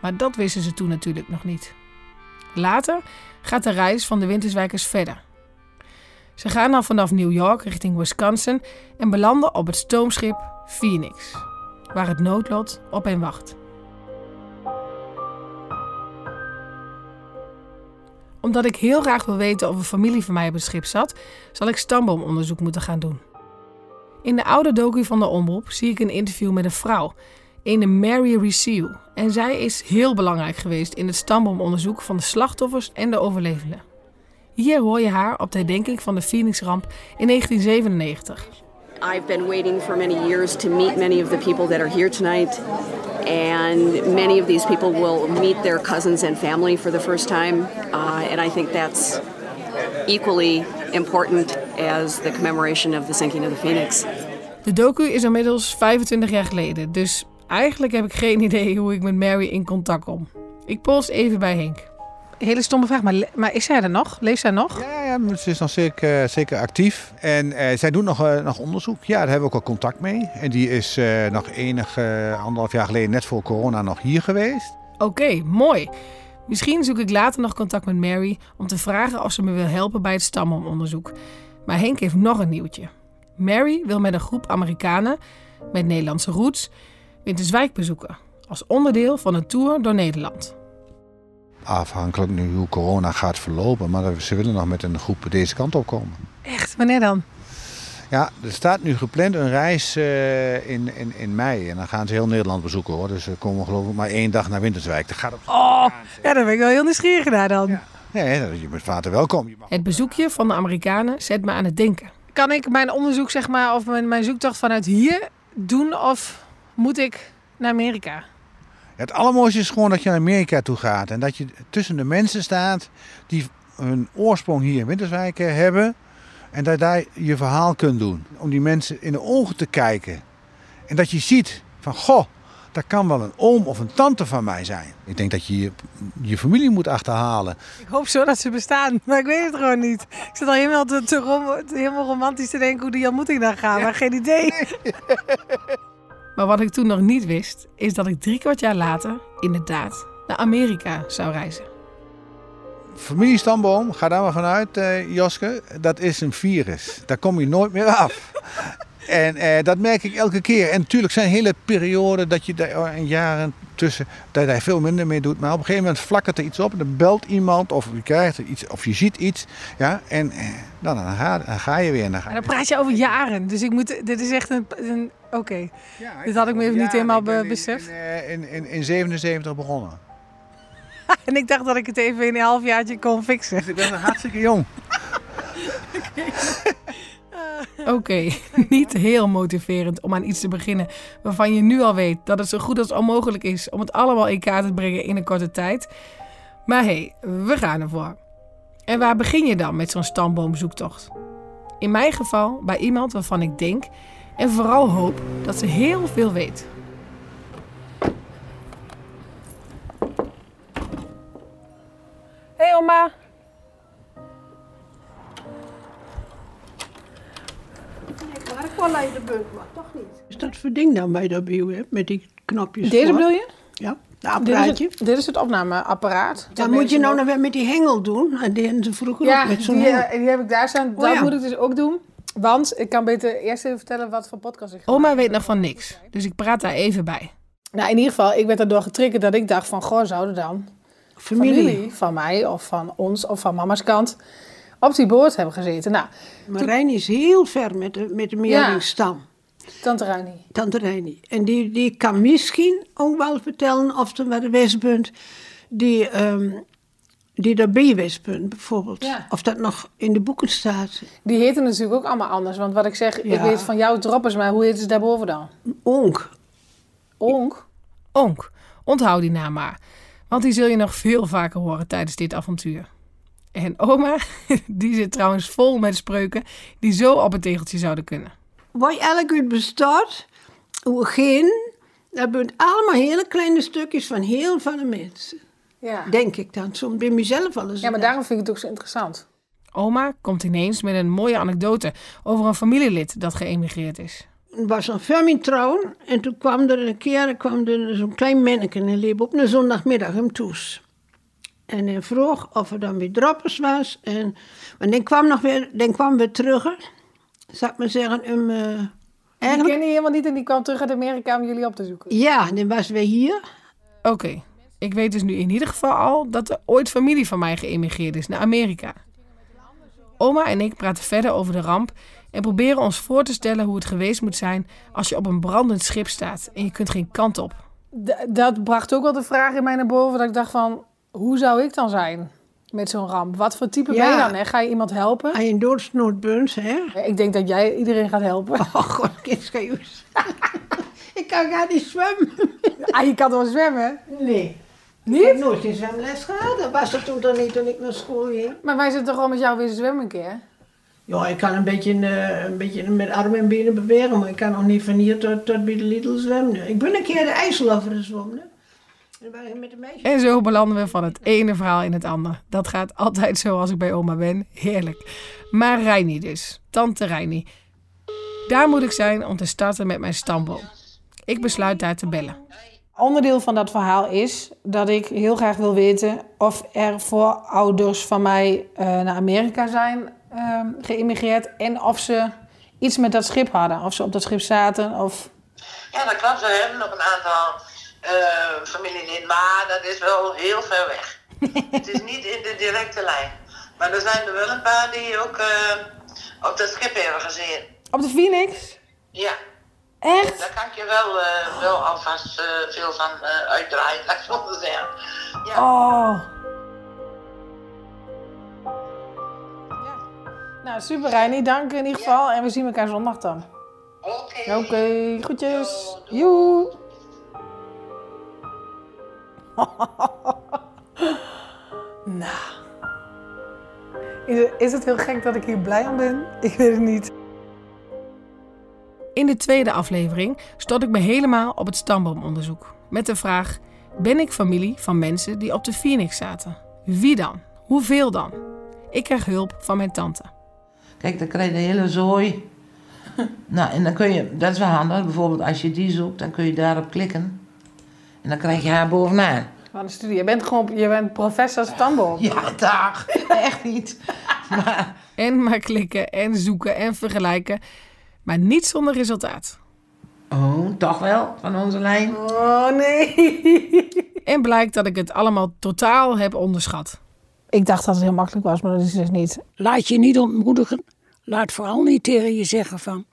[SPEAKER 3] Maar dat wisten ze toen natuurlijk nog niet. Later gaat de reis van de Winterswijkers verder. Ze gaan dan vanaf New York richting Wisconsin en belanden op het stoomschip Phoenix, waar het noodlot op hen wacht. Omdat ik heel graag wil weten of een familie van mij op het schip zat, zal ik stamboomonderzoek moeten gaan doen. In de oude docu van de omroep zie ik een interview met een vrouw, een Mary Reseau. En zij is heel belangrijk geweest in het stamboomonderzoek van de slachtoffers en de overlevenden. Hier hoor je haar op de herdenking van de Phoenix-ramp in 1997.
[SPEAKER 16] I've been waiting for many years to meet many of the people that are here tonight. And many of these people will meet their cousins and family for the first time. Uh, and I think that's equally important as the commemoration of the sinking of the Phoenix.
[SPEAKER 3] De docu is inmiddels 25 jaar geleden, dus eigenlijk heb ik geen idee hoe ik met Mary in contact kom. Ik pols even bij Henk. Hele stomme vraag, maar, maar is zij er nog? Leeft zij nog?
[SPEAKER 5] Ja, ja, ze is nog zeker, zeker actief. En eh, zij doet nog, eh, nog onderzoek. Ja, daar hebben we ook al contact mee. En die is eh, nog enig eh, anderhalf jaar geleden, net voor corona, nog hier geweest.
[SPEAKER 3] Oké, mooi. Misschien zoek ik later nog contact met Mary om te vragen of ze me wil helpen bij het stamboomonderzoek. Maar Henk heeft nog een nieuwtje. Mary wil met een groep Amerikanen met Nederlandse roots Winterswijk bezoeken. Als onderdeel van een tour door Nederland.
[SPEAKER 5] Afhankelijk nu hoe corona gaat verlopen. Maar ze willen nog met een groep deze kant op komen.
[SPEAKER 3] Echt? Wanneer dan?
[SPEAKER 5] Ja, er staat nu gepland een reis eh, in, in, in mei. En dan gaan ze heel Nederland bezoeken hoor. Dus ze komen geloof ik maar één dag naar Winterswijk. Dat gaat op...
[SPEAKER 3] Oh, ja, daar ben ik wel heel nieuwsgierig naar dan.
[SPEAKER 5] Nee, je bent vader welkom. Mag-
[SPEAKER 3] Het bezoekje van de Amerikanen zet me aan het denken. Kan ik mijn onderzoek, zeg maar, of mijn, mijn zoektocht vanuit hier doen of moet ik naar Amerika?
[SPEAKER 5] Het allermooiste is gewoon dat je naar Amerika toe gaat. En dat je tussen de mensen staat die hun oorsprong hier in Winterswijk eh, hebben. En dat je daar je verhaal kunt doen. Om die mensen in de ogen te kijken. En dat je ziet van, goh, dat kan wel een oom of een tante van mij zijn. Ik denk dat je je, je familie moet achterhalen.
[SPEAKER 3] Ik hoop zo dat ze bestaan, maar ik weet het gewoon niet. Ik zit al helemaal, te, te rom- helemaal romantisch te denken hoe die ontmoeting dan gaat, maar geen idee. maar wat ik toen nog niet wist, is dat ik drie kwart jaar later inderdaad naar Amerika zou reizen.
[SPEAKER 5] Familiestamboom, ga daar maar vanuit, eh Joske. Dat is een virus. Daar kom je nooit meer af. En eh, dat merk ik elke keer. En natuurlijk zijn hele perioden dat je daar oh, en jaren tussen dat daar veel minder mee doet. Maar op een gegeven moment flakkert er iets op. Dan belt iemand of je krijgt er iets of je ziet iets. Ja, en eh, dan, ga, dan ga je weer. En dan ga
[SPEAKER 3] En dan praat je over jaren, dus ik moet, dit is echt een... een Oké, dit had ik me even niet helemaal be- beseft.
[SPEAKER 5] eh, in, in, in 77 begonnen.
[SPEAKER 3] En ik dacht dat ik het even in een halfjaartje kon fixen.
[SPEAKER 5] Dus ik ben hartstikke jong.
[SPEAKER 3] Oké, niet heel motiverend om aan iets te beginnen waarvan je nu al weet dat het zo goed als onmogelijk is om het allemaal in kaart te brengen in een korte tijd. Maar hé, hey, we gaan ervoor. En waar begin je dan met zo'n stamboomzoektocht? In mijn geval bij iemand waarvan ik denk en vooral hoop dat ze heel veel weet. Hey, oma.
[SPEAKER 17] Maar de toch niet. Is dat voor ding dan bij dat bio met die knopjes
[SPEAKER 3] Deze
[SPEAKER 17] voor?
[SPEAKER 3] bedoel je?
[SPEAKER 17] Ja, de
[SPEAKER 3] Dit is,
[SPEAKER 17] apparaatje.
[SPEAKER 3] het, dit is het opnameapparaat.
[SPEAKER 17] Dan moet je nou nog weer met die hengel doen. En die hadden ze vroeger
[SPEAKER 3] Ja,
[SPEAKER 17] ook met zo'n
[SPEAKER 3] die,
[SPEAKER 17] hengel.
[SPEAKER 3] eh, die heb ik daar staan.
[SPEAKER 17] Oh
[SPEAKER 3] dat
[SPEAKER 17] ja.
[SPEAKER 3] moet ik dus ook doen. Want ik kan beter eerst even vertellen wat voor podcast ik Oma weet nog van niks. Dus ik praat daar even bij. Nou, in ieder geval, ik werd erdoor getriggerd dat ik dacht van... Goh, zouden dan
[SPEAKER 17] Familie.
[SPEAKER 3] van mij of van ons of van mama's kant... op die boord hebben gezeten. Nou,
[SPEAKER 17] Marijn is heel ver met de, met de meerlingstam.
[SPEAKER 3] Tante Reini.
[SPEAKER 17] Tante Reini. En die, die kan misschien ook wel vertellen of er wat geweest bent die, ehm die daarbij geweest bent, bijvoorbeeld.
[SPEAKER 3] Ja.
[SPEAKER 17] Of dat nog in de boeken staat.
[SPEAKER 3] Die heten natuurlijk ook allemaal anders. Want wat ik zeg, ik
[SPEAKER 17] Ja.
[SPEAKER 3] weet van jou droppers, maar hoe heet ze daarboven dan?
[SPEAKER 17] Onk.
[SPEAKER 3] Onk? Onk. Onthoud die naam maar. Want die zul je nog veel vaker horen tijdens dit avontuur. En oma, die zit trouwens vol met spreuken die zo op het tegeltje zouden kunnen.
[SPEAKER 17] Waar elk uit bestaat, hoe geen, dat zijn allemaal hele kleine stukjes van heel veel mensen.
[SPEAKER 3] Ja.
[SPEAKER 17] Denk ik dan, soms bij mezelf eens.
[SPEAKER 3] Ja, maar daarom vind ik het ook zo interessant. Oma komt ineens met een mooie anekdote over een familielid dat geëmigreerd is.
[SPEAKER 17] Er was een familietrouw en toen kwam er een keer er kwam er zo'n klein manneke en liep op een zondagmiddag hem toes. En hij vroeg of er dan weer droppers was. En, maar dan kwam, nog weer, dan kwam weer terug, zou ik maar zeggen, hem, eh,
[SPEAKER 3] Die je helemaal niet en die kwam terug uit Amerika om jullie op te zoeken.
[SPEAKER 17] ja, dan was weer hier.
[SPEAKER 3] Oké, ik weet dus nu in ieder geval al dat er ooit familie van mij geëmigreerd is naar Amerika. Oma en ik praten verder over de ramp en proberen ons voor te stellen hoe het geweest moet zijn als je op een brandend schip staat en je kunt geen kant op. dat bracht ook wel de vraag in mij naar boven dat ik dacht van, hoe zou ik dan zijn met zo'n ramp? Wat voor type ben je dan? Hè? Ga je iemand helpen?
[SPEAKER 17] Als je een doodsnood bent, hè.
[SPEAKER 3] Ik denk dat jij iedereen gaat helpen.
[SPEAKER 17] Oh god, kindschijus. ik kan gar niet zwemmen.
[SPEAKER 3] Ah, je kan wel zwemmen?
[SPEAKER 17] Nee.
[SPEAKER 3] Niet?
[SPEAKER 17] Ik heb nooit geen zwemles gehad. Dat was er toen dan niet toen ik naar school ging.
[SPEAKER 3] Maar wij zitten toch al met jou weer zwemmen een keer?
[SPEAKER 17] Ja, ik kan een beetje, eh, een beetje met armen en benen bewegen, maar ik kan nog niet van hier tot, tot bij de Lidl zwemmen. Ik ben een keer de IJsselover gezwommen. En wij met de meisjes.
[SPEAKER 3] En zo belanden we van het ene verhaal in het andere. Dat gaat altijd zo als ik bij oma ben. Heerlijk. Maar Reini dus. Tante Reini. Daar moet ik zijn om te starten met mijn stamboom. Ik besluit daar te bellen. Onderdeel van dat verhaal is dat ik heel graag wil weten of er voorouders van mij eh, naar Amerika zijn ehm, geïmmigreerd en of ze iets met dat schip hadden. Of ze op dat schip zaten of...
[SPEAKER 18] Ja, dat klopt. We hebben nog een aantal eh, familieleden, maar dat is wel heel ver weg. het is niet in de directe lijn. Maar er zijn er wel een paar die ook eh, op dat schip hebben gezien.
[SPEAKER 3] Op de Phoenix?
[SPEAKER 18] Ja.
[SPEAKER 3] Echt?
[SPEAKER 18] Daar kan ik je wel, eh, wel alvast veel van uitdraaien, laat ik zo zeggen. Ja.
[SPEAKER 3] Oh. Nou, super Reini. Dank in ieder geval. En we zien elkaar zondag dan.
[SPEAKER 18] Oké.
[SPEAKER 3] Oké, groetjes. Joe. nou. Is, is het heel gek dat ik hier blij om ben? Ik weet het niet. In de tweede aflevering stort ik me helemaal op het stamboomonderzoek. Met de vraag: ben ik familie van mensen die op de Phoenix zaten? Wie dan? Hoeveel dan? Ik krijg hulp van mijn tante.
[SPEAKER 19] Kijk, dan krijg je de hele zooi. nou, en dan kun je, dat is wel handig, bijvoorbeeld als je die zoekt, dan kun je daarop klikken. En dan krijg je haar bovenaan.
[SPEAKER 3] Van de studie. Je bent gewoon je bent professor stamboom.
[SPEAKER 19] Ja, dag. Echt niet.
[SPEAKER 3] Maar... En maar klikken en zoeken en vergelijken. Maar niet zonder resultaat.
[SPEAKER 19] Oh, toch wel, van onze lijn.
[SPEAKER 3] Oh nee. En blijkt dat ik het allemaal totaal heb onderschat. Ik dacht dat het heel makkelijk was, maar dat is dus niet.
[SPEAKER 20] Laat je niet ontmoedigen. Laat vooral niet tegen je zeggen van...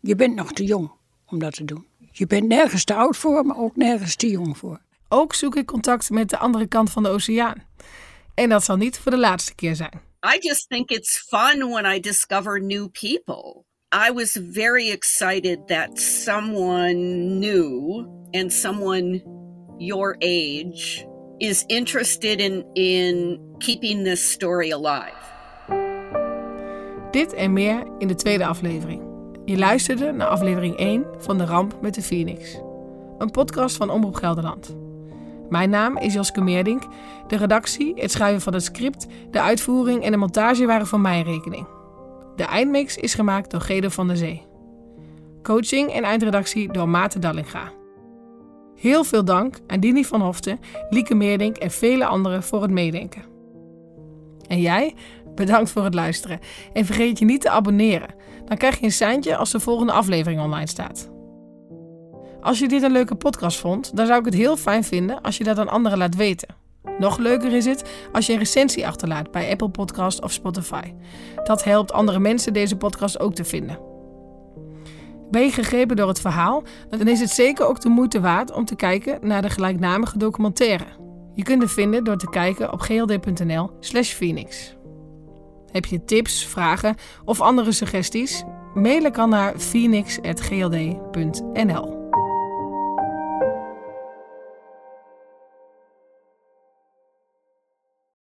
[SPEAKER 20] je bent nog te jong om dat te doen. Je bent nergens te oud voor, maar ook nergens te jong voor.
[SPEAKER 3] Ook zoek ik contact met de andere kant van de oceaan. En dat zal niet voor de laatste keer zijn.
[SPEAKER 21] I just think it's fun when I discover new people. I was very excited that someone new and someone your age is interested in, in keeping this story alive.
[SPEAKER 3] Dit en meer in de tweede aflevering. Je luisterde naar aflevering 1 van De Ramp met de Phoenix. Een podcast van Omroep Gelderland. Mijn naam is Joske Meerdink. De redactie, het schrijven van het script, de uitvoering en de montage waren van mijn rekening. De eindmix is gemaakt door Gedo van der Zee. Coaching en eindredactie door Maarten Dallinga. Heel veel dank aan Dini van Hoften, Lieke Meerdink en vele anderen voor het meedenken. En jij, bedankt voor het luisteren. En vergeet je niet te abonneren. Dan krijg je een seintje als de volgende aflevering online staat. Als je dit een leuke podcast vond, dan zou ik het heel fijn vinden als je dat aan anderen laat weten. Nog leuker is het als je een recensie achterlaat bij Apple Podcast of Spotify. Dat helpt andere mensen deze podcast ook te vinden. Ben je gegrepen door het verhaal, dan is het zeker ook de moeite waard om te kijken naar de gelijknamige documentaire. Je kunt het vinden door te kijken op gld.nl/slash Phoenix. Heb je tips, vragen of andere suggesties? Mailen kan naar phoenix.gld.nl.